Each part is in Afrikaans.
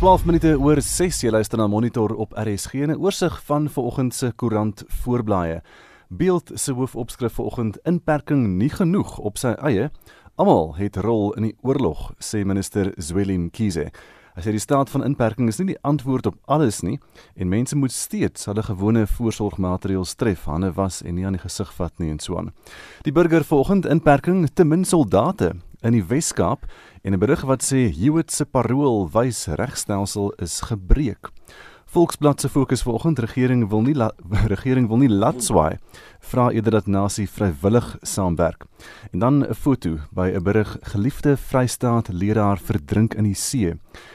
12 minute oor 6 jy luister na monitor op RSG en 'n oorsig van vanoggend se koerant voorblaaie. Beeld se hoofopskrif vanoggend inperking nie genoeg op sy eie. Almal het rol in die oorlog, sê minister Zwelin Kize. Hy sê die staat van inperking is nie die antwoord op alles nie en mense moet steeds hulle gewone voorsorgmaatreëls tref, hande was en nie aan die gesig vat nie en so aan. Die burger vanoggend inperking te min soldate in die Wes-Kaap en 'n berig wat sê Hewitt se parool wys regstelsel is gebreek. Volksblad se fokus vanoggend regering wil nie regering wil nie laat swaai vra eerder dat nasie vrywillig saamwerk. En dan 'n foto by 'n berig geliefde Vrystaat leraar verdrink in die see.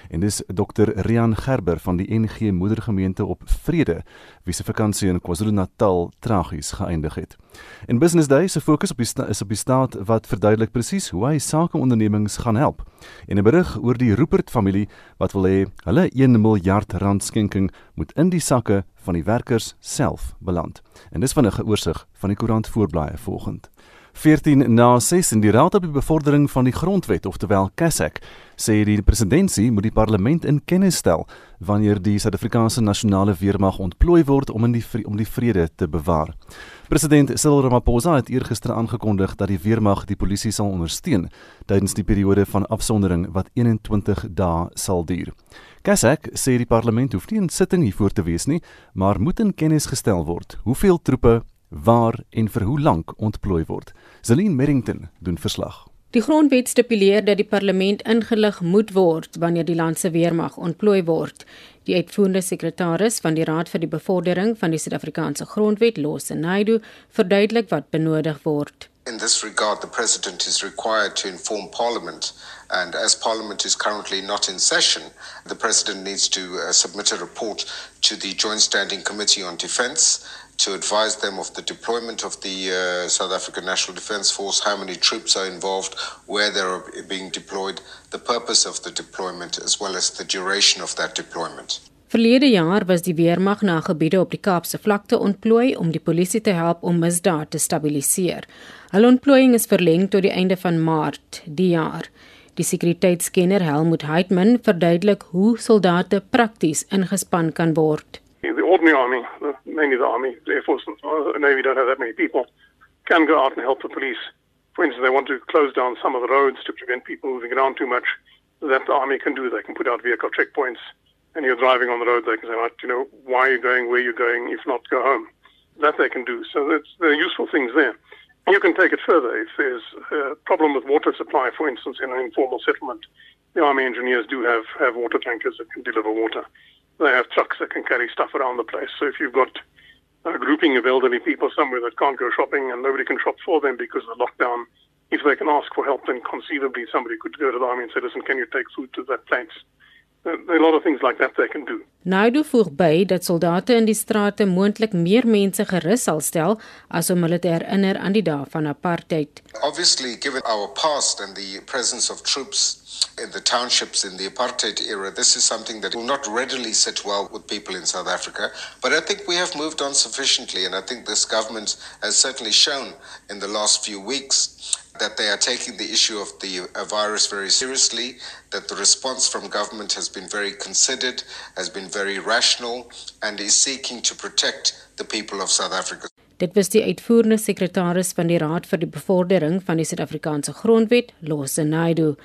En dis Dr Rian Gerber van die NG Moedergemeente op Vrede wie se vakansie in KwaZulu-Natal tragies geëindig het. En Business Day se fokus op die is op die staat wat verduidelik presies hoe hy sakeondernemings gaan help. En 'n berig oor die Rupert familie wat wil hê hulle 1 miljard rand skenking moet in die sakke van die werkers self beland. En dis van 'n oorsig van die koerant voorblaaie volgend. 14 na 6 in die raad op die bevordering van die grondwet oftewel KESAK sê die presidentsie moet die parlement in kennis stel wanneer die Suid-Afrikaanse nasionale weermag ontplooi word om in die om die vrede te bewaar. President Cyril Ramaphosa het eergister aangekondig dat die weermag die polisie sal ondersteun tydens die periode van afsondering wat 21 dae sal duur. Kasak sê die parlement hoef nie in sitting hiervoor te wees nie, maar moet in kennis gestel word hoeveel troepe waar en vir hoe lank ontplooi word. Celine Merrington doen verslag. Die grondwet stipuleer dat die parlement ingelig moet word wanneer die land se weermag ontplooi word. Die uitvoerende sekretaris van die Raad vir die Bevordering van die Suid-Afrikaanse Grondwet, Losse Naidu, verduidelik wat benodig word. In this regard, the President is required to inform Parliament, and as Parliament is currently not in session, the President needs to uh, submit a report to the Joint Standing Committee on Defence to advise them of the deployment of the uh, South African National Defence Force, how many troops are involved, where they're being deployed, the purpose of the deployment, as well as the duration of that deployment. Verlede jaar was die weermag na gebiede op die Kaapse vlakte ontplooi om die polisie te help om misdaad te stabiliseer. Hulle ontplooiing is verleng tot die einde van Maart die jaar. Die sekuriteitskenner Helmut Heitman verduidelik hoe soldate prakties ingespan kan word. The ordinary army, mainly the army, the air force and uh, the navy don't have that many people, can go out and help the police. For instance, they want to close down some of the roads to prevent people moving around too much. That the army can do. They can put out vehicle checkpoints and you're driving on the road, they can say, right, you know, why are you going, where you're going, if not, go home. That they can do. So that's, there are useful things there. You can take it further. If there's a problem with water supply, for instance, in an informal settlement, the army engineers do have, have water tankers that can deliver water. They have trucks that can carry stuff around the place. So if you've got a grouping of elderly people somewhere that can't go shopping and nobody can shop for them because of the lockdown, if they can ask for help, then conceivably somebody could go to the army and say, listen, can you take food to that place? A lot of things like that they can do. Naidu voeg by dat soldate in die strate moontlik meer mense gerus sal stel as om hulle te herinner aan die dae van apartheid. Obviously, given our past and the presence of troops in the townships in the apartheid era, this is something that will not readily sit well with people in South Africa. But I think we have moved on sufficiently, and I think this government has certainly shown in the last few weeks that they are taking the issue of the uh, virus very seriously, that the response from government has been very considered, has been very rational, and is seeking to protect the people of South Africa. Dit was die uitvoerende sekretaris van die Raad vir die Bevordering van die Suid-Afrikaanse Grondwet, Losse Naidu.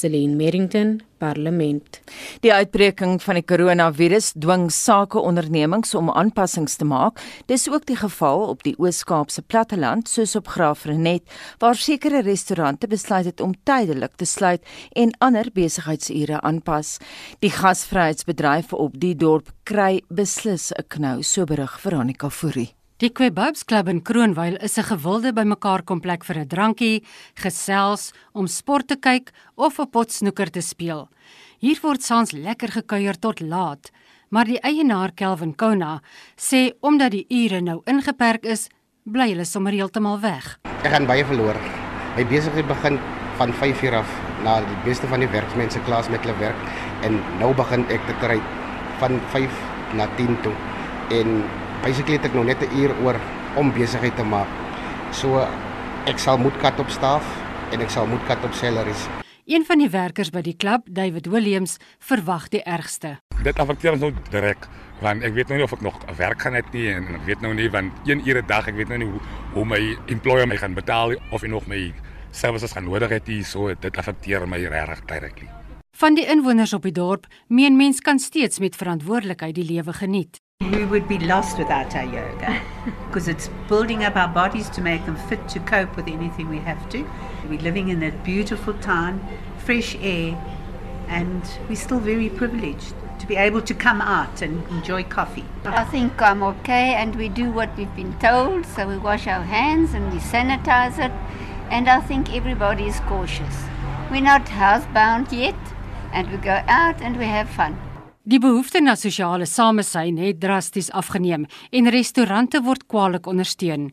Celine Merrington, Parlement. Die uitbreking van die koronavirus dwing sakeondernemings om aanpassings te maak. Dis ook die geval op die Oos-Kaapse platteland, soos op Graafrenet, waar sekere restaurante besluit het om tydelik te sluit en ander besigheidsure aanpas. Die gasvryheidsbedryf op die dorp kry beslis 'n knou, so berig Veronica Fourie. Die Quebabs Club in Kroonwyl is 'n gewilde bymekaarkomplek vir 'n drankie, gesels, om sport te kyk of 'n pot snoeker te speel. Hier word saans lekker gekuier tot laat, maar die eienaar Kelvin Kona sê omdat die ure nou ingeperk is, bly hulle sommer heeltemal weg. Ek gaan baie verloor. My besigheid begin van 5:00 af na die beste van die werksmense klas met hulle werk en nou begin ek te kry van 5 na 10 toe en basically het ek nog net 'n uur oor om besigheid te maak. So ek sal moet kat op staf en ek sal moet kat op salaries. Een van die werkers by die klub, David Williams, verwag die ergste. Dit affekteer ons nou direk want ek weet nou nie of ek nog werk gaan het nie en ek weet nou nie want een ure dag ek weet nou nie hoe, hoe my employer my gaan betaal of en nog my services gaan nodig het hier so dit affekteer my regtig directly. Van die inwoners op die dorp meen mens kan steeds met verantwoordelikheid die lewe geniet. We would be lost without our yoga because it's building up our bodies to make them fit to cope with anything we have to. We're living in a beautiful town, fresh air, and we're still very privileged to be able to come out and enjoy coffee. I think I'm okay, and we do what we've been told. So we wash our hands and we sanitize it, and I think everybody is cautious. We're not housebound yet, and we go out and we have fun. Die behoefte na sosiale samesyn het drasties afgeneem en restaurante word kwaliek ondersteun.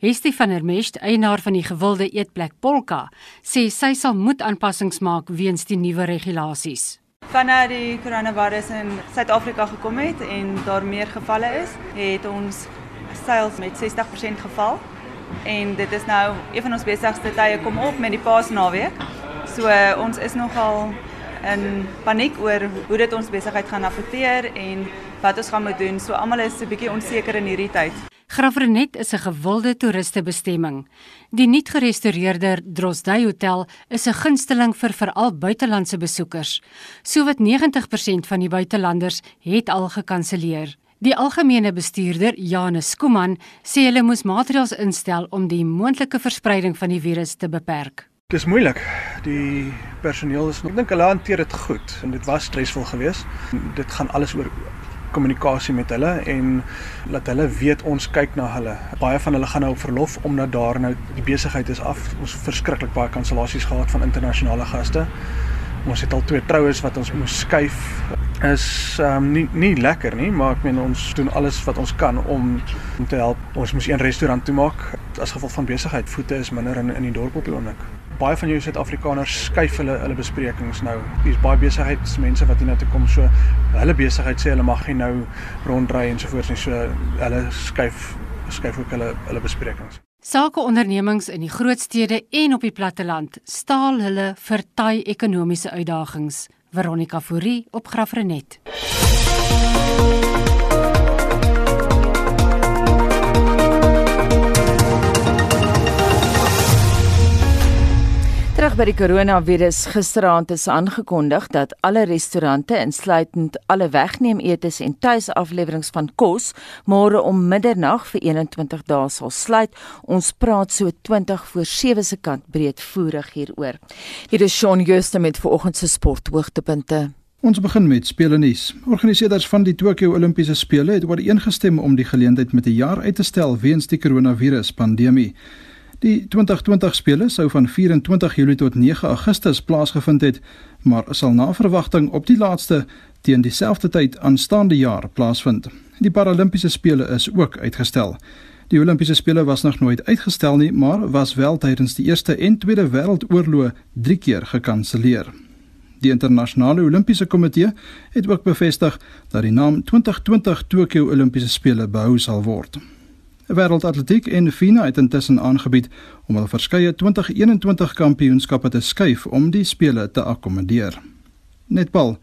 Hestie van der Mest, eienaar van die gewilde eetplek Polka, sê sy sal moet aanpassings maak weens die nuwe regulasies. Vanaf die coronavirus in Suid-Afrika gekom het en daar meer gevalle is, het ons sales met 60% geval. En dit is nou een van ons besigste tye kom op met die Paasnaweek. So ons is nogal in paniek oor hoe dit ons besigheid gaan affekteer en wat ons gaan moet doen. So almal is 'n bietjie onseker in hierdie tyd. Graafrenet is 'n gewilde toeristebestemming. Die nuut gerestoreerde Drosdai Hotel is 'n gunsteling vir veral buitelandse besoekers. Sowat 90% van die buitelanders het al gekanselleer. Die algemene bestuurder, Janus Skuman, sê hulle moes maatreëls instel om die moontlike verspreiding van die virus te beperk. Dis moeilik. Die personeel is, ek dink hulle hanteer dit goed en dit was stresvol geweest. Dit gaan alles oor kommunikasie met hulle en laat hulle weet ons kyk na hulle. Baie van hulle gaan nou op verlof omdat daar nou die besigheid is af. Ons verskriklik baie kansellasies gehad van internasionale gaste. Ons het al twee troues wat ons moes skuif. Is um, nie nie lekker nie, maar ek meen ons doen alles wat ons kan om om te help. Ons moes een restaurant toemaak as gevolg van besigheid. Voete is minder in in die dorp op die oomblik baie van jou Suid-Afrikaners skuif hulle hulle besprekings nou. Hier's baie besigheidsmense wat hier na toe kom so hulle besigheid sê hulle mag nie nou rondry en so voort nie. So hulle skuif skuif ook hulle hulle besprekings. Sakeondernemings in die groot stede en op die platteland staal hulle vir taai ekonomiese uitdagings. Veronica Fourie op Grafrenet. Terug by die koronavirus gisteraand is aangekondig dat alle restaurante insluitend alle wegneem etes en tuisafleweringe van kos môre om middernag vir 21 dae sal sluit. Ons praat so 20 voor 7 se kant breedvoerig hieroor. Hier is Shaun Jooste met vanoggend se sporthoogtepunte. Ons begin met spele nuus. Organiseerders van die Tokio Olimpiese Spele het ooreengestem om die geleentheid met 'n jaar uit te stel weens die koronavirus pandemie. Die 2020 spele sou van 24 Julie tot 9 Augustus plaasgevind het, maar sal na verwagting op die laaste teen dieselfde tyd aanstaande jaar plaasvind. Die Paralimpiese spele is ook uitgestel. Die Olimpiese spele was nog nooit uitgestel nie, maar was wel tydens die Eerste en Tweede Wêreldoorloë 3 keer gekanselleer. Die internasionale Olimpiese komitee het ook bevestig dat die naam 2020 Tokio Olimpiese spele behou sal word. Wêreldatletiek en FINA het intussen aangebied om hul verskeie 2021 kampioenskappe te skuif om die spele te akkommodeer. Netbal.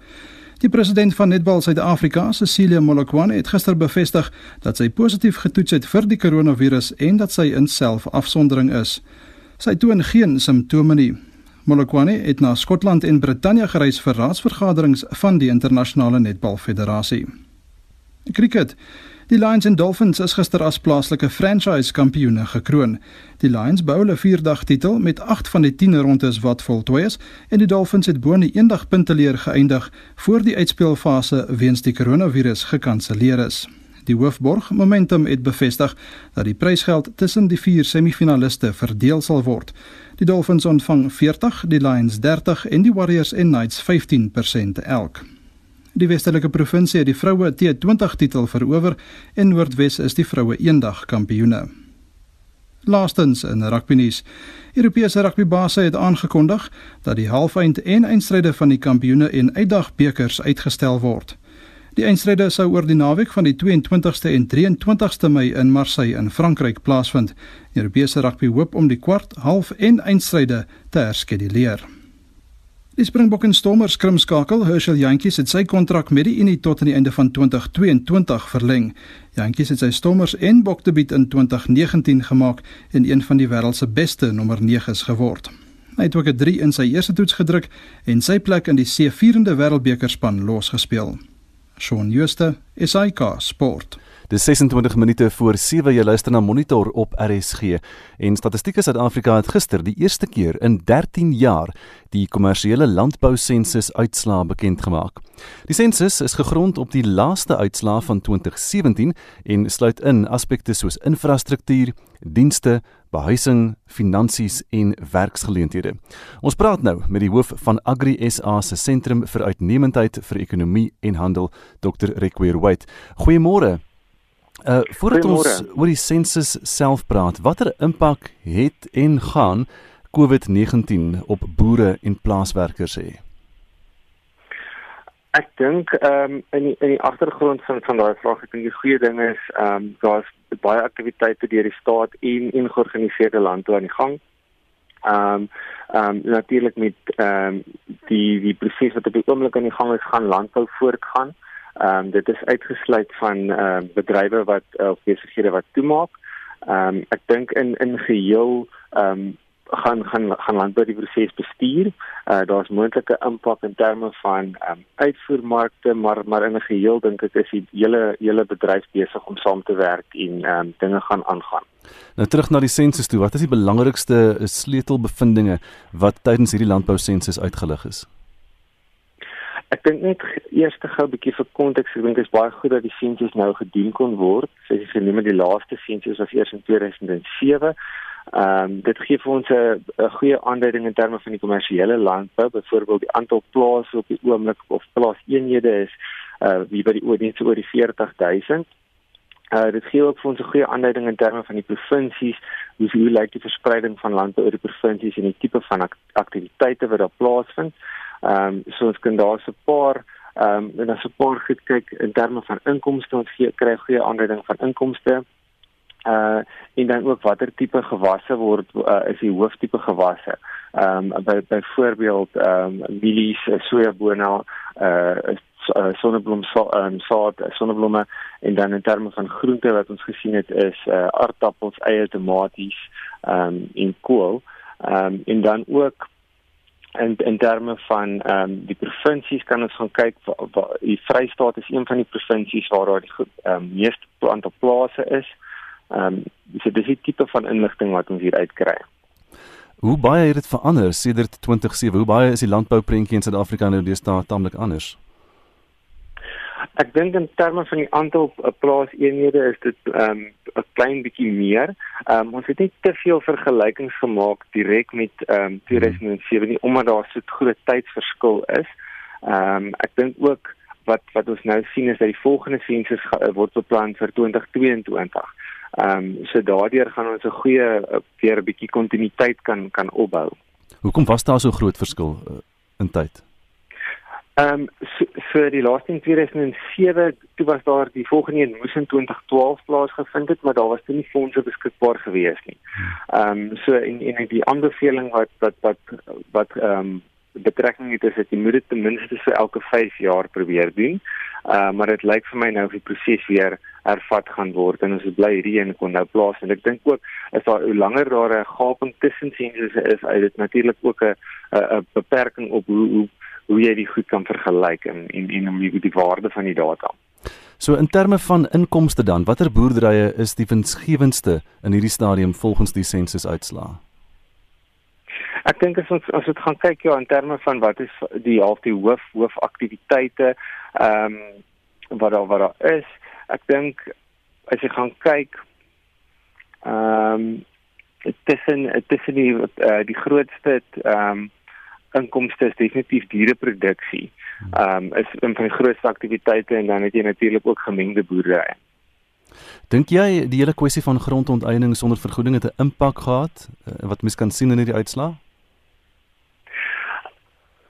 Die president van Netbal Suid-Afrika, Cecilia Molokwane, het gister bevestig dat sy positief getoets het vir die koronavirus en dat sy in selfafsondering is. Sy toon geen simptome nie. Molokwane het na Skotland en Brittanje gereis vir raadsvergaderings van die internasionale netbal federasie. Die Lions en Dolphins is gister as plaaslike franchise kampioene gekroon. Die Lions bou hulle vierdag titel met 8 van die 10 rondes wat voltooi is en die Dolphins het bo 'n eendag punteleer geëindig voor die uitspeelfase weens die koronavirus gekanselleer is. Die hoofborg Momentum het bevestig dat die prysgeld tussen die vier semifinaliste verdeel sal word. Die Dolphins ontvang 40, die Lions 30 en die Warriors en Knights 15% elk. Die Westerlike provinsie het die vroue T20 titel verower en Noordwes is die vroue eendag kampioene. Laastens in rugby nuus. Europese rugbybase het aangekondig dat die halfeind en eindstryde van die kampioene en uitdagbekers uitgestel word. Die eindstryde sou oor die naweek van die 22ste en 23ste Mei in Marseille in Frankryk plaasvind. Europese rugby hoop om die kwart, half en eindstryde te herskeduleer. Die Springbok en Stormers skrimskakel Herschel Jantjies het sy kontrak met die Unie tot aan die einde van 2022 verleng. Jantjies het sy Stormers en Bok debuut in 2019 gemaak en een van die wêreld se beste nommer 9's geword. Hy het ook 'n 3 in sy eerste toets gedruk en sy plek in die C4de Wêreldbekerspan losgespeel. Shaun Schuster, SAK Sport. Dis 26 minute voor 7 jy luister na Monitor op RSG en Statistiek Suid-Afrika het gister die eerste keer in 13 jaar die kommersiële landbou sensus uitslaa bekend gemaak. Die sensus is gegrond op die laaste uitslaa van 2017 en sluit in aspekte soos infrastruktuur, dienste, behuising, finansies en werksgeleenthede. Ons praat nou met die hoof van Agri SA se sentrum vir uitnemendheid vir ekonomie en handel, Dr. Rekweer White. Goeiemôre. Uh voordat ons oor die sensus self praat, watter impak het en gaan COVID-19 op boere en plaaswerkers hê? Ek dink ehm um, in die, in die agtergrond van van daai vraag, ek dink die goeie ding is ehm um, daar's baie aktiwiteite deur die staat en en georganiseerde landbou aan die gang. Ehm um, ehm um, natuurlik met ehm um, die die proses wat op die oomblik aan die gang is, gaan landbou voortgaan. Ehm um, dit is uitgesluit van ehm uh, bedrywe wat uh, of besighede wat toemaak. Ehm um, ek dink in in geheel ehm um, gaan gaan gaan landbou die proses bestuur. Uh daar's moontlike impak in terme van ehm um, uitvoermarkte, maar maar in 'n geheel dink ek is die hele hele bedryf besig om saam te werk en ehm um, dinge gaan aangaan. Nou terug na die sensus toe. Wat is die belangrikste sleutelbevindinge wat tydens hierdie landbou sensus uitgelig is? Ek dink net eers te gou 'n bietjie vir konteks, ek dink dit is baie goed dat die sensus nou gedoen kon word. Soos jy genoem het, die laaste sensus was eers in 2007. Ehm um, dit gee vir ons 'n goeie aanduiding in terme van die kommersiële landbou, byvoorbeeld die aantal plase op die oomblik of plaaseenhede is uh wie by die oordienste oor die 40000. Uh dit gee ook vir ons 'n goeie aanduiding in terme van die provinsies, hoe hoe lyk die verspreiding van landbou oor die provinsies en die tipe van ak aktiwiteite wat daar plaasvind. Ehm um, so ons kan daar so 'n paar ehm um, en as 'n paar goed kyk in terme van inkomste ons gee kry goeie aanduiding van inkomste. Uh en dan ook watter tipe gewasse word uh, is die hooftipe gewasse. Ehm um, by byvoorbeeld ehm um, mielies, sojabone, uh sonneblom um, saad, sonneblomme en dan in terme van groente wat ons gesien het is uh aardappels, eie, tomaties, ehm um, en kool. Ehm um, en dan ook in in terme van ehm um, die provinsies kan ons gaan kyk waar die Vrystaat is een van die provinsies waar daar die ehm um, meeste aantal plase is. Ehm um, so dis die tipe van inligting wat ons hier uitkry. Hoe baie het dit verander sedert 2007? Hoe baie is die landbouprentjie in Suid-Afrika nou deesdae taamlik anders? Ek dink in terme van die aantal uh, plaaseenhede is dit ehm um, 'n klein bietjie meer. Ehm um, ons het nie te veel vergelykings gemaak direk met ehm um, 2007 nie omdat daar so 'n groot tydsverskil is. Ehm um, ek dink ook wat wat ons nou sien is dat die volgende sensus uh, word beplan vir 2022. Ehm um, so daardeur gaan ons 'n goeie uh, weer 'n bietjie kontinuïteit kan kan opbou. Hoekom was daar so groot verskil uh, in tyd? Ehm um, so, so die laaste in 2007 toe was daar die volgende een moes in 2012 plaasgevind het, maar daar was toe nie fondse beskikbaar gewees nie. Ehm um, so en en die aanbeveling wat wat wat wat ehm um, betrekking het is dat jy moet dit ten minste vir elke 5 jaar probeer doen. Uh, maar dit lyk vir my nou of die proses weer hervat gaan word en ons bly hierdie een kon nou plaas en ek dink ook is daar hoe langer daar 'n gaping tussen sensusse is, is dit natuurlik ook 'n 'n beperking op hoe hoe hoe jy die goed kan vergelyk en en en om die, die waarde van die data. So in terme van inkomste dan, watter boerderye is die winsgewendste in hierdie stadium volgens die sensus uitslaa? Ek dink as ons as dit gaan kyk ja in terme van wat is die half die hoof hoofaktiwiteite ehm um, wat daar wat daar is. Ek dink as jy gaan kyk ehm um, tussen tussen die uh, die grootste ehm um, inkomste is definitief diereproduksie. Ehm um, is een van die grootste aktiwiteite en dan het jy natuurlik ook gemengde boerdery. Dink jy die hele kwessie van grondonteiening sonder vergoeding het 'n impak gehad uh, wat mens kan sien in hierdie uitslaa?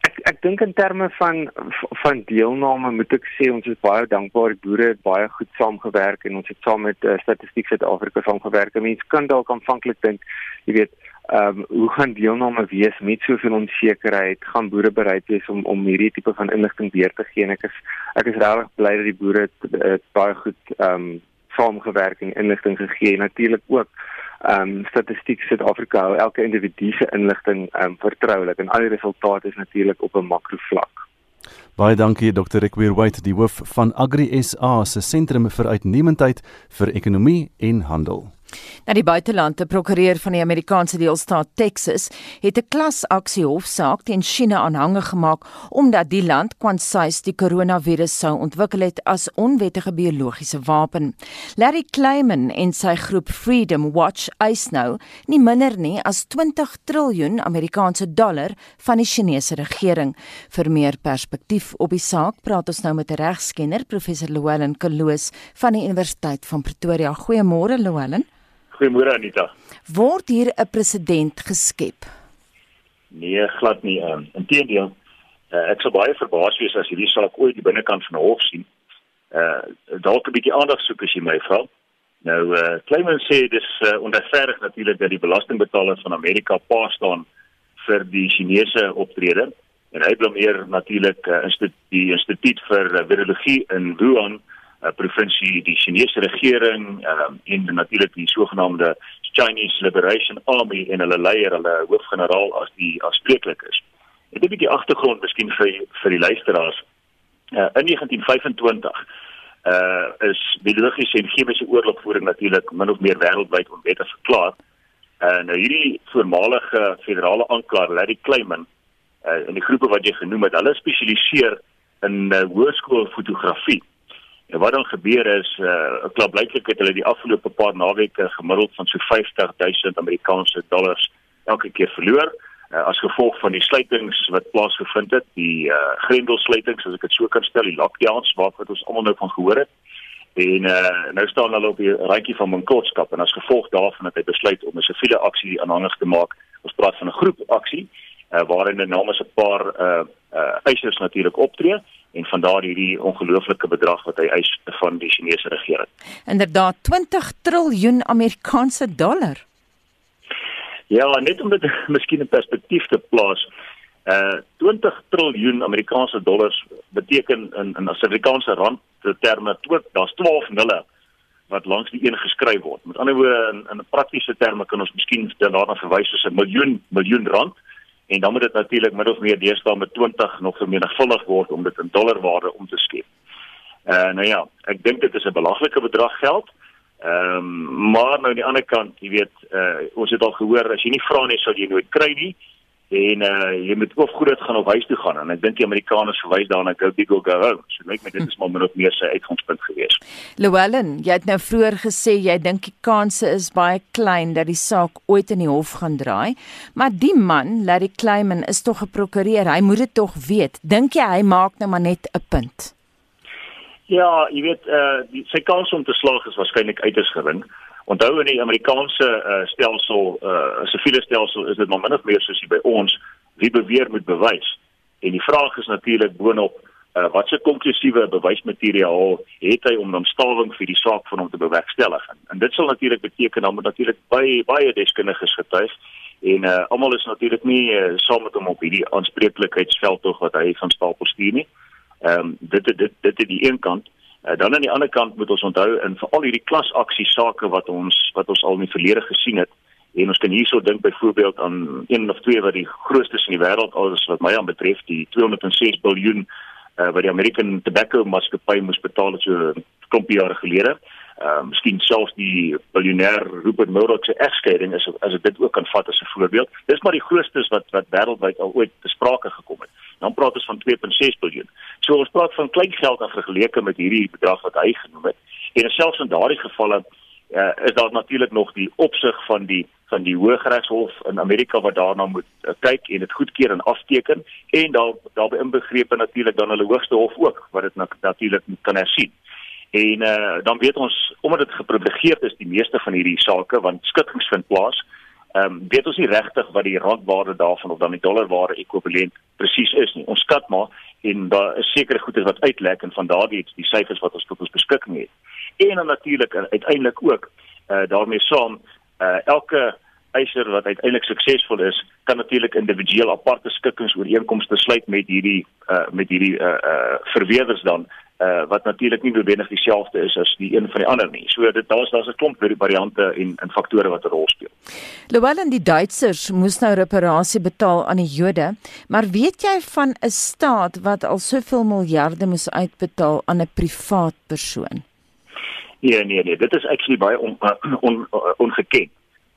Ek ek dink in terme van van deelname moet ek sê ons is baie dankbaar die boere het baie goed saamgewerk en ons het saam met uh, Statistiek Suid-Afrika saamgewerk. Mense kan dalk aanvanklik dink, jy weet, Ehm um, hoe gaan deelname wees met soveel onsekerheid? Gaan boere bereid wees om om hierdie tipe van inligting weer te gee? En ek is ek is regtig bly dat die boere baie goed ehm um, saamgewerk en inligting gegee. Natuurlik ook ehm um, statistiek Suid-Afrika hou elke individu se inligting ehm um, vertroulik en al die resultate is natuurlik op 'n makrovlak. Baie dankie Dr. Rickweer White, die hoof van Agri SA se sentrum vir uitnemendheid vir ekonomie en handel. Na die buitelande prokureur van die Amerikaanse deelstaat Texas het 'n klasaksie hofsaak teen China aanhangig gemaak omdat die land kwansys die koronavirus sou ontwikkel het as onwettige biologiese wapen. Larry Kleiman en sy groep Freedom Watch eis nou nie minder nie as 20 triljoen Amerikaanse dollar van die Chinese regering. Vir meer perspektief op die saak praat ons nou met 'n regskenner, professor Llewellyn Kaloos van die Universiteit van Pretoria. Goeiemôre Llewellyn. Goeiemôre Anita. Word hier 'n presedent geskep? Nee, glad nie. Um, Inteendeel, uh, ek sou baie verbaas wees as hierdie saak ooit die binnekant van 'n hof sien. Uh dalk 'n bietjie aandag soek as jy my vra. Nou uh Clement sê dis uh, onregverdig natuurlik dat die belastingbetalers van Amerika pa staan vir die Chinese optrede en hy blameer natuurlik uh, die instituut vir uh, virologie in Wuhan provinsie die Chinese regering um, en natuurlik die sogenaamde Chinese Liberation Army en hulle leier hulle hoofgeneraal as die aanspreeklik is. Net 'n bietjie agtergrond miskien vir vir die luisteraars. Uh, in 1925 uh is biologiese en chemiese oorlogvoering natuurlik min of meer wêreldwyd onwettig verklaar. En uh, nou hierdie voormalige federale aanklaer Larry Kleiman uh in die groepe wat jy genoem het, hulle spesialiseer in uh, hoërskoolfotografie. En wat dan gebeur is, uh klaarblyklik het hulle die afgelope paar naweke gemiddeld van so 50000 Amerikaanse dollars elke keer verloor uh, as gevolg van die sluitings wat plaasgevind het, die uh grendelsluitings as ek dit so kan stel, die lockdowns waarvan ons almal nou van gehoor het. En uh nou staan hulle op die randjie van bankrotskap en as gevolg daarvan het hy besluit om 'n siviele aksie aanhangig te maak. Ons praat van 'n groep aksie uh waarin namens 'n paar uh uh eisers natuurlik optree en van daar hierdie ongelooflike bedrag wat hy eis van die Chinese regering. Inderdaad 20 triljoen Amerikaanse dollar. Ja, net om dit miskien in perspektief te plaas. Uh 20 triljoen Amerikaanse dollars beteken in in Suid-Afrikaanse rand terme tot daar's 12 nulle wat langs die een geskryf word. Met ander woorde in in praktiese terme kan ons miskien daarna verwys as 'n miljoen miljoen rand en dan moet dit natuurlik min of meer deesdae met 20 nog vermenigvuldig word om dit in dollarwaarde om te skep. Uh, nou ja, ek dink dit is 'n belaglike bedrag geld. Ehm um, maar nou aan die ander kant, jy weet, uh, ons het al gehoor as jy nie vra nie sal jy nooit kry nie en uh, jy moet of groot gaan of huis toe gaan en ek dink die Amerikaners verwys daarna go big or go home. So lyk my dit is maar min of meer sy uitgangspunt gewees. Llewellyn, jy het nou vroeër gesê jy dink die kanse is baie klein dat die saak ooit in die hof gaan draai, maar die man, Larry Kleiman, is tog 'n prokureur. Hy moet dit tog weet. Dink jy hy maak nou maar net 'n punt? Ja, jy weet, uh, die, sy kans om te slaag is waarskynlik uiters gering. Onthou in die Amerikaanse uh, stelsel, uh siviele stelsel is dit maar min of meer soos by ons, wie beweer moet bewys. En die vraag is natuurlik boonop uh wat se konklusiewe bewysmateriaal het hy om dan stawing vir die saak van hom te bewerkstellig. En, en dit sal natuurlik beteken dan moet natuurlik baie baie deskundiges getuig en uh almal is natuurlik nie uh, saam met hom op hierdie aanspreeklikheidsveld tog wat hy van stapel stuur nie. Ehm um, dit dit dit is die een kant. Uh, dan aan die ander kant moet ons onthou in veral hierdie klasaksie sake wat ons wat ons al in die verlede gesien het en ons kan hierso dink byvoorbeeld aan een of twee wat die grootste in die wêreld alles wat my aan betref die 206 miljard uh, wat die American Tobacco Maatskappy moes betaal so 'n klompie jare gelede. Ehm uh, miskien selfs die biljoenêr Rupert Murdoch se egskeiding is as ek dit ook kan vat as 'n voorbeeld. Dis maar die grootstes wat wat wêreldwyd al ooit te sprake gekom het. Dan praat ons van 2.6 miljard. So ons praat van klein geld as vergeleke met hierdie bedrag wat hy genoem het. En selfs in daardie gevalle uh, is daar natuurlik nog die opsig van die van die Hooggeregshof in Amerika wat daarna moet uh, kyk en dit goedkeur en afteken en daar daarbey inbegrepe natuurlik dan hulle hoogste hof ook wat dit natuurlik kan hersien. En uh, dan weet ons omdat dit geprivilegeerd is die meeste van hierdie sake want skikkings vind plaas. Ehm um, weet ons nie regtig wat die randwaarde daarvan of dan die dollarwaarde ekwivalent presies is nie. Ons skat maar en daar is sekere goeder wat uitlek en van daardie die syfers wat ons tot ons beskikking het. En natuurlik uiteindelik ook uh, daarmee saam uh, elke eiser wat uiteindelik suksesvol is, kan natuurlik individueel aparte skikkingsooreenkomste sluit met hierdie uh met hierdie uh uh verweerders dan uh wat natuurlik nie noodwendig dieselfde is as die een van die ander nie. So dit daar's daar's 'n klomp variante en en faktore wat 'n rol speel. Lowell en die Duitsers moes nou reparasie betaal aan die Jode, maar weet jy van 'n staat wat al soveel miljarde moes uitbetaal aan 'n privaat persoon? Nee nee nee, dit is actually baie on, on, on, ongeken.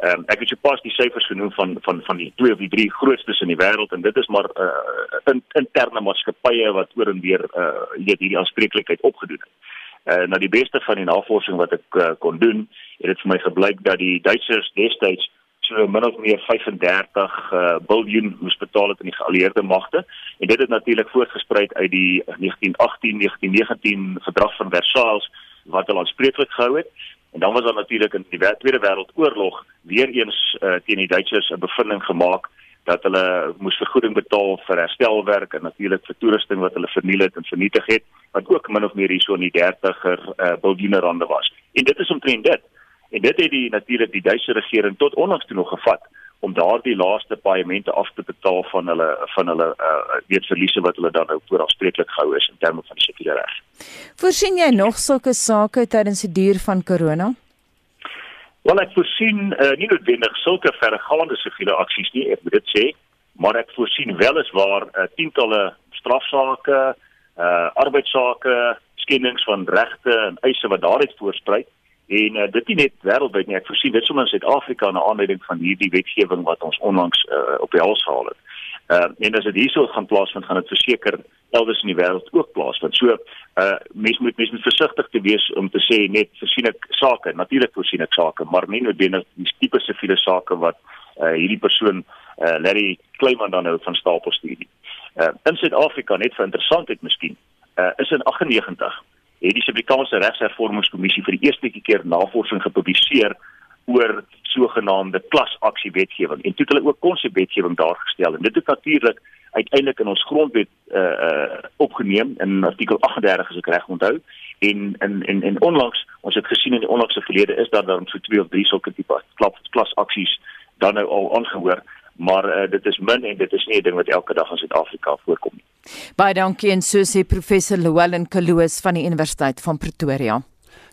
Ehm um, ek het jou pas die syfers genoem van van van die twee of die drie grootstes in die wêreld en dit is maar uh in, interne maatskappye wat oor en weer uh weet hierdie aanspreeklikheid opgedoen het. Uh nou die beste van die navorsing wat ek uh, kon doen, het dit vir my gebleik dat die Duitsers destyds so min of meer 35 uh biljoen moes betaal het aan die geallieerde magte en dit het natuurlik voortgesprei uit die 1918-1919 verdrag van Versailles wat hulle aanspreeklik gehou het. En dan was daar natuurlik in die Tweede Wêreldoorlog weer eens uh, teen die Duitsers 'n bevinding gemaak dat hulle moes vergoeding betaal vir herstelwerk en natuurlik vir toerusting wat hulle verniel het en vernietig het wat ook min of meer hierso in die 30er uh, biljoene rande was. En dit is omtrent dit. En dit het die natuurlik die Duitse regering tot onlangs toe nog gevat om daardie laaste paemente af te betaal van hulle van hulle uh weet verliese wat hulle dan nou voorafspreeklik gehou is in terme van die siviele reg. Voorsien jy nog sulke sake tydens die duur van corona? Wel ek voorsien uh, nie noodwendig sulke verregaande siviele aksies nie, ek moet dit sê, maar ek voorsien weliswaar uh, tientalle strafsaake, uh arbeidsake, skendings van regte en eise wat daaruit voorspruit En uh, dit is net wêreldwyd nie. Ek voorsien dit sommer in Suid-Afrika na aanleiding van hierdie wetgewing wat ons onlangs uh, op die hals gehaal het. Uh en as dit hierso gaan plaasvind, gaan dit verseker elders in die wêreld ook plaasvind. So uh mense moet mense moet versigtig te wees om te sê net voorsien ek sake. Natuurlik voorsien ek sake, maar nie noodwendig die tipe siviele sake wat uh hierdie persoon uh Larry Kleiman dan nou van stapel stuur nie. Uh in Suid-Afrika net vir interessantheid miskien, uh is in 98 het die Suid-Afrikaanse Regshervormingskommissie vir die eerste keer navorsing gepubliseer oor sogenaamde klasaksie wetgewing en toe het hulle ook konsepwetgewing daar gestel. En dit het natuurlik uiteindelik in ons grondwet uh uh opgeneem. In artikel 38 as ek reg onthou. En en en en onlangs ons het gesien in die onlangse verlede is daar dan so twee of drie sulke tipe klasaksies dan nou al aangehoor. Maar uh, dit is min en dit is nie 'n ding wat elke dag in Suid-Afrika voorkom nie. Baie dankie en so sê professor Llewellyn Kaloos van die Universiteit van Pretoria.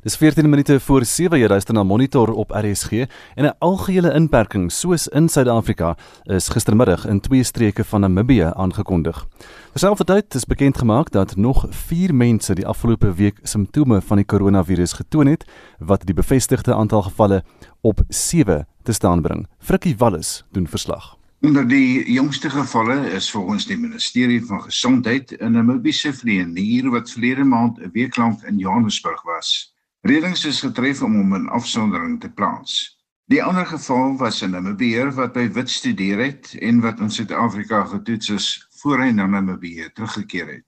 Dis 14 minute voor 7 jy luister na Monitor op RSG en 'n algehele inperking soos in Suid-Afrika is gistermiddag in twee streke van Namibië aangekondig. Terselfdertyd is bekend gemaak dat nog 4 mense die afgelope week simptome van die koronavirus getoon het wat die bevestigde aantal gevalle op 7 te staan bring. Frikkie Wallis doen verslag. Onder die jongste gevalle is volgens die ministerie van gesondheid 'n Namibiese vlieënier wat verlede maand 'n week lank in Johannesburg was. Redings is getref om hom in afsondering te plaas. Die ander geval was 'n Namibier wat by Wit studeer het en wat in Suid-Afrika getoets is voor hy na Namibië teruggekeer het.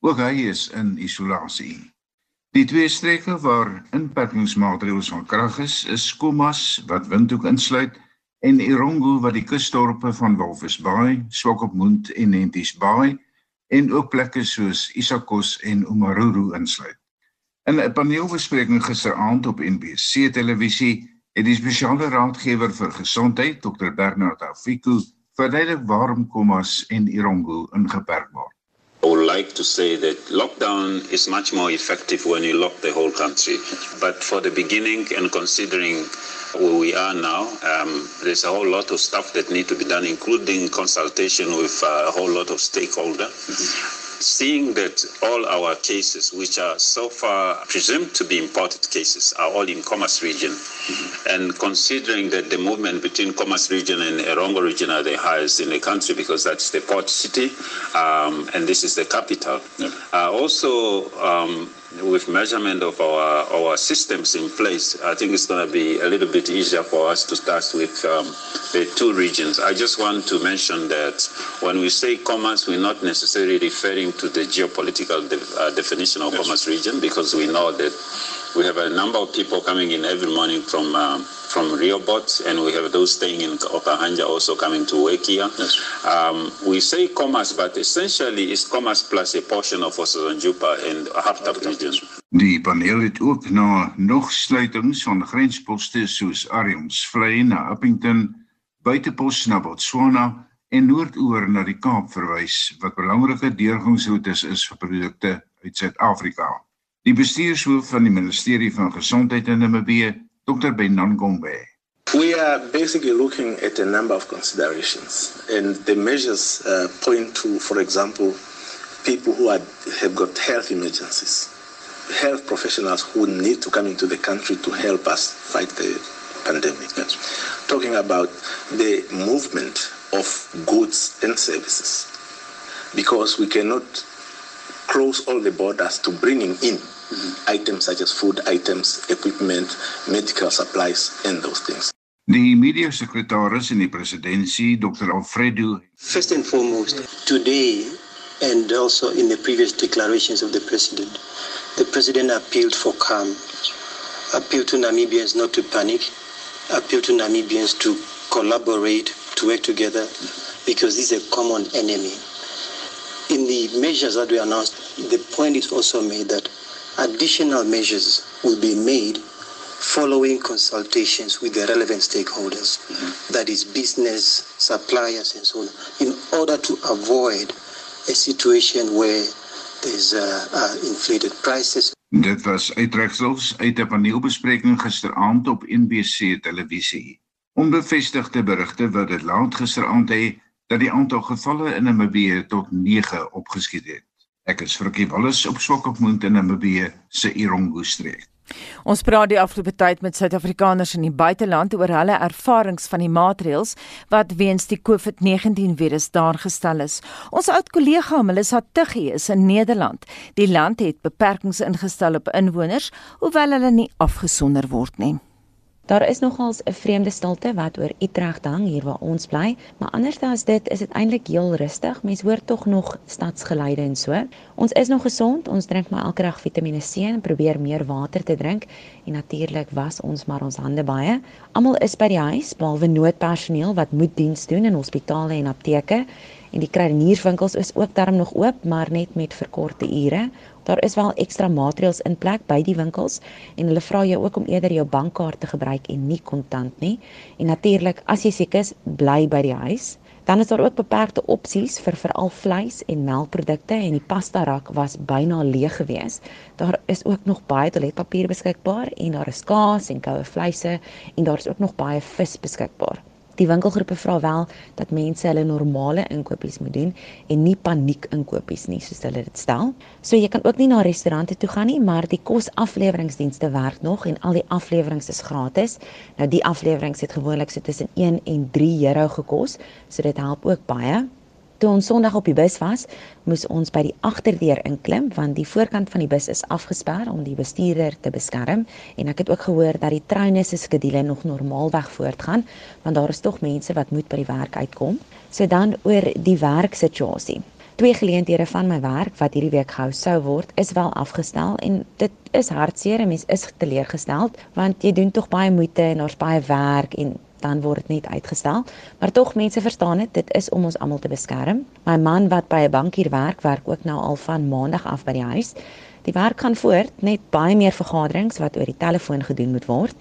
Ook hy is in isolasie. Die twee streke waar inperkingsmaatreëls van krag is, is Komas wat Windhoek insluit en Irongo wat die kusdorpe van Walvis Bay, Swakopmund en Nenties Bay en ook plekke soos Isakos en Umaruru insluit. In 'n paneelbespreking gisteraand op NBC televisie het die spesiale raadgewer vir gesondheid, Dr Bernard Afiku, verduidelik waarom Komas en Irongo ingeperk word. I would like to say that lockdown is much more effective when you lock the whole country. But for the beginning and considering where we are now, um, there's a whole lot of stuff that need to be done, including consultation with a whole lot of stakeholders. Mm-hmm seeing that all our cases, which are so far presumed to be imported cases, are all in Commerce region, mm-hmm. and considering that the movement between Commerce region and Erongo region are the highest in the country because that's the port city, um, and this is the capital. Yeah. Uh, also, um, with measurement of our, our systems in place, I think it's going to be a little bit easier for us to start with um, the two regions. I just want to mention that when we say commerce, we're not necessarily referring to the geopolitical de- uh, definition of yes. commerce region because we know that we have a number of people coming in every morning from um, from Riobot, and we have those staying in Okahanja also coming to work here. Yes. Um, we say commerce, but essentially it's commerce plus a portion of Osazanjupa and Haptap region. Die paneel het ook na nog sluitings van grensposte soos Ariumsvlei na Uppington, buitepos na Botswana en noordoor na die Kaap verwys wat belangrike deurgangsroetes is vir produkte uit Suid-Afrika. Die bestuurshoof van die Ministerie van Gesondheid in Namibië, Dr. Benangombe. We are basically looking at a number of considerations and the measures uh, point to for example people who are, have got health emergencies health professionals who need to come into the country to help us fight the pandemic. Talking about the movement of goods and services, because we cannot close all the borders to bringing in. Items such as food items, equipment, medical supplies, and those things. Die media sekretaris in die presidentskap, Dr. Alfredo. First and foremost, today and also in the previous declarations of the president, the president appealed for calm, appealed to Namibians not to panic, appealed to Namibians to collaborate, to work together, because this is a common enemy. In the measures that we announced, the point is also made that additional measures will be made following consultations with the relevant stakeholders, mm-hmm. that is business, suppliers, and so on, in order to avoid a situation where there's uh, uh, inflated prices. Dit was uitregsels uit 'n paneelbespreking gisteraand op NBC televisie. Onbevestigde berigte wat dit laat gisteraand hê dat die aantal gevalle in Namibië tot 9 opgeskiet het. Ek is Frikkie Wallis op Swakopmund in Namibië se Irongo streek. Ons praat die afgelope tyd met Suid-Afrikaners in die buiteland oor hulle ervarings van die maatreëls wat weens die COVID-19 virus daar gestel is. Ons oud kollega Melissa Tuggie is in Nederland. Die land het beperkings ingestel op inwoners, hoewel hulle nie afgesonder word nie. Daar is nogals 'n vreemde stilte wat oor Utrecht hang hier waar ons bly, maar anders as dit is dit eintlik heel rustig. Mense hoor tog nog stadsgeluide en so. Ons is nog gesond. Ons drink maar elke dag Vitamiene C en probeer meer water te drink en natuurlik was ons maar ons hande baie. Almal is by die huis behalwe noodpersoneel wat moet diens doen in hospitale en apteke en die kruidenierswinkels is ook darm nog oop, maar net met verkorte ure. Daar is wel ekstra maatreëls in plek by die winkels en hulle vra jou ook om eerder jou bankkaart te gebruik en nie kontant nie. En natuurlik, as jy siek is, bly by die huis. Dan is daar ook beperkte opsies vir veral vleis en melkprodukte en die pasta rak was byna leeg gewees. Daar is ook nog baie toiletpapier beskikbaar en daar is kaas en koue vleise en daar is ook nog baie vis beskikbaar. Die winkelgroepe vra wel dat mense hulle normale inkopies moet doen en nie paniek inkopies nie soos hulle dit stel. So jy kan ook nie na restaurante toe gaan nie, maar die kosafleweringsdienste werk nog en al die afleweringe is gratis. Nou die afleweringe het gewoonlik so tussen 1 en 3 euro gekos, so dit help ook baie. Toe ons Sondag op die bus was, moes ons by die agterdeur inklim want die voorkant van die bus is afgesper om die bestuurder te beskerm en ek het ook gehoor dat die treine se skedule nog normaalweg voortgaan want daar is tog mense wat moet by die werk uitkom. So dan oor die werksituasie. Twee geleenthede van my werk wat hierdie week gehou sou word, is wel afgestel en dit is hartseer en mens is teleurgesteld want jy doen tog baie moeite en daar's baie werk en dan word dit net uitgestel. Maar tog mense verstaan dit, dit is om ons almal te beskerm. My man wat by 'n bankier werk, werk ook nou al van maandag af by die huis. Die werk gaan voort, net baie meer vergaderings wat oor die telefoon gedoen moet word.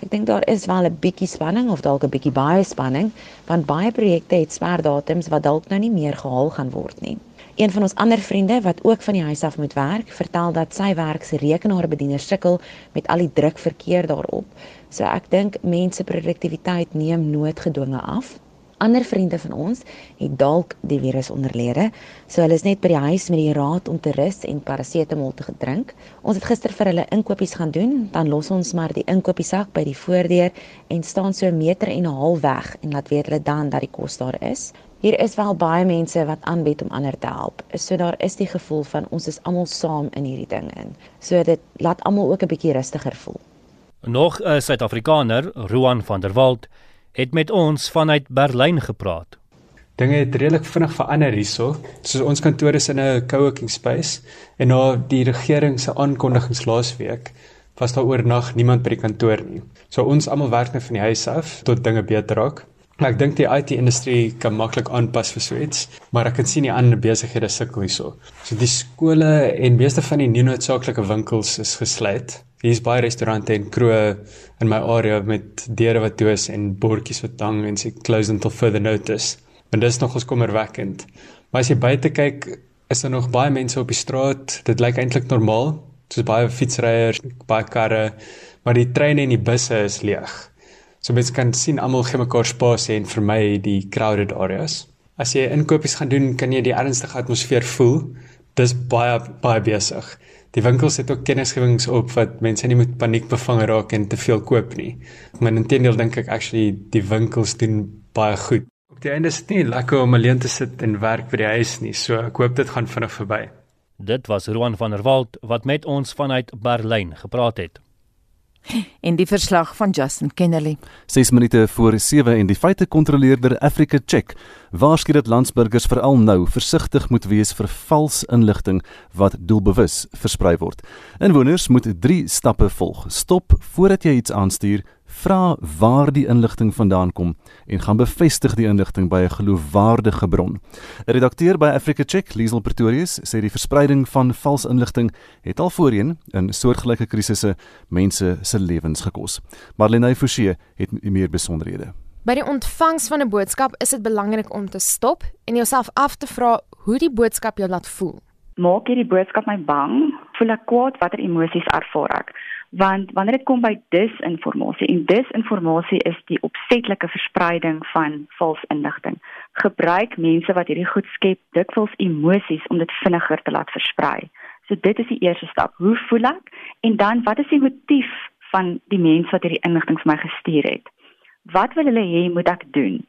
Ek dink daar is wel 'n bietjie spanning of dalk 'n bietjie baie spanning, want baie projekte het sperdatums wat dalk nou nie meer gehaal gaan word nie. Een van ons ander vriende wat ook van die huis af moet werk, vertel dat sy werk se rekenaarbedieners sukkel met al die druk verkeer daarop. So ek dink mense produktiwiteit neem noodgedwonge af. Ander vriende van ons het dalk die virus onderlede, so hulle is net by die huis met die raad om te rus en parasetamol te drink. Ons het gister vir hulle inkopies gaan doen, dan los ons maar die inkopiesak by die voordeur en staan so 'n meter en 'n half weg en laat weet hulle dan dat die kos daar is. Hier is wel baie mense wat aanbied om ander te help. So daar is die gevoel van ons is almal saam in hierdie ding in. So dit laat almal ook 'n bietjie rustiger voel. Nog 'n Suid-Afrikaner, Roan van der Walt, het met ons vanuit Berlyn gepraat. Dinge het redelik vinnig verander hierso. Soos ons kantoor is in 'n co-working space en na die regering se aankondigings laasweek was daar oornag niemand by die kantoor nie. So ons almal werk net van die huis af tot dinge beter raak. Ek dink die IT-industrie kan maklik aanpas vir so iets, maar ek kan sien die ander besighede sukkel hierso. So die skole en meeste van die nie-noodsaaklike winkels is gesluit Hier's baie restaurante en kroë in my area met deure wat toe is en bordjies wat hang en sê closed until further notice. En dis nog ons kommerwekkend. Maar as jy buite kyk, is daar nog baie mense op die straat. Dit lyk eintlik normaal. Soos baie fietsryers, baie karre, maar die treine en die busse is leeg. So mense kan sien almal gee mekaar spasie en vermy die crowded areas. As jy inkopies gaan doen, kan jy die ernstige atmosfeer voel. Dis baie baie besig. Die winkels het ook kennisgewings op wat mense nie moet paniek bevang raak en te veel koop nie. Maar intendeel dink ek actually die winkels doen baie goed. Op die einde is dit nie lekker om alleen te sit en werk by die huis nie, so ek hoop dit gaan vinnig verby. Dit was Roan van der Walt wat met ons vanuit Berlyn gepraat het. En die verslag van Justin Kennedy. 6 minute voor 7 en die feite kontroleerder Africa Check waarsku dat landsburgers veral nou versigtig moet wees vir vals inligting wat doelbewus versprei word. Inwoners moet 3 stappe volg. Stop voordat jy iets aanstuur, vra waar die inligting vandaan kom en gaan bevestig die inligting by 'n geloofwaardige bron. 'n Redakteur by Africa Check, Liesel Pretorius, sê die verspreiding van vals inligting het al voorheen in soortgelyke krisisse mense se lewens gekos. Marlene Forsie het meer besonderhede. By die ontvangs van 'n boodskap is dit belangrik om te stop en jouself af te vra hoe die boodskap jou laat voel. Maak hierdie boodskap my bang? Voel ek kwaad? Watter emosies ervaar ek? Want wanneer dit kom by disinformasie en disinformasie is die opsetlike verspreiding van vals inligting gebruik mense wat hierdie goed skep dikwels emosies om dit vinniger te laat versprei. So dit is die eerste stap. Hoe voel ek? En dan wat is die motief van die mens wat hierdie inligting vir my gestuur het? Wat wil hulle hê moet ek doen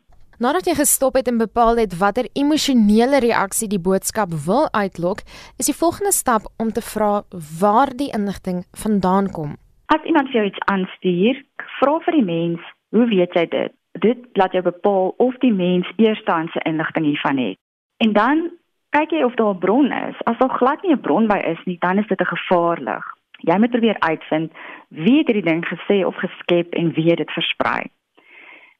Nadat jy gestop het en bepaal het watter emosionele reaksie die boodskap wil uitlok, is die volgende stap om te vra waar die inligting vandaan kom. As iemand vir jou iets aanstuur, vra vir die mens, "Hoe weet jy dit?" Dit laat jou bepaal of die mens eerstehandse inligting hiervan het. En dan kyk jy of daar 'n bron is. As daar glad nie 'n bron by is nie, dan is dit 'n gevaarlig. Jy moet probeer uitvind wie het hierdie ding gesê of geskep en wie het dit versprei.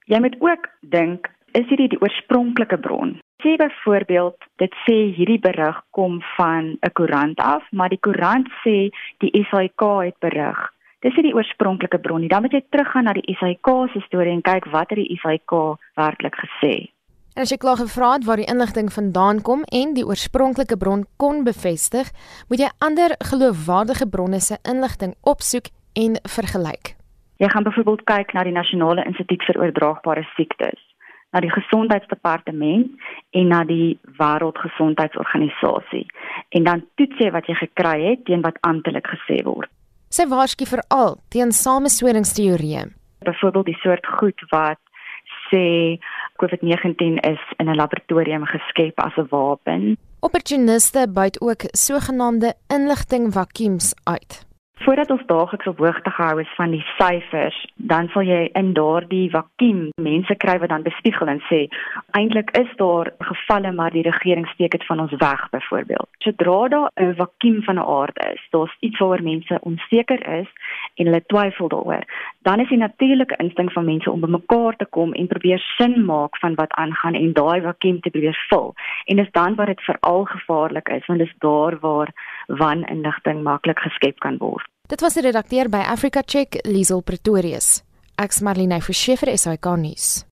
Jy moet ook dink is hierdie die oorspronklike bron. Sê byvoorbeeld, dit sê hierdie berig kom van 'n koerant af, maar die koerant sê die SAK het berig. Dis nie die oorspronklike bron nie. Dan moet jy teruggaan na die SAK se storie en kyk wat het die SAK werklik gesê. En as jy klaar gevra het waar die inligting vandaan kom en die oorspronklike bron kon bevestig, moet jy ander geloofwaardige bronne se inligting opsoek en vergelyk. Jy gaan byvoorbeeld kyk na die Nasionale Instituut vir Oordraagbare Siektes na die gesondheidsdepartement en na die wêreldgesondheidsorganisasie en dan toets jy wat jy gekry het teen wat amptelik gesê word. Sy waarsku veral teen samesweringsteorieë. Byvoorbeeld die soort goed wat sê COVID-19 is in 'n laboratorium geskep as 'n wapen. Opportuniste buit ook sogenaamde inligting vakuums uit. Voordat ons daagliks op hoogte gehou is van die syfers, dan sal jy in daardie vakuum mense kry wat dan bespiegel en sê eintlik is daar gevalle maar die regering steek dit van ons weg byvoorbeeld. Sodra daar 'n vakuum van 'n aard is, daar's iets waaroor mense onseker is en hulle twyfel daaroor, dan is die natuurlike instink van mense om bymekaar te kom en probeer sin maak van wat aangaan en daai vakuum te probeer vul. En dis dan waar dit veral gevaarlik is want dit is daar waar waninligting maklik geskep kan word. Dit was die redakteur by Africa Check, Liesel Pretorius. Ek's Marlene Verschiefer, SAK nuus.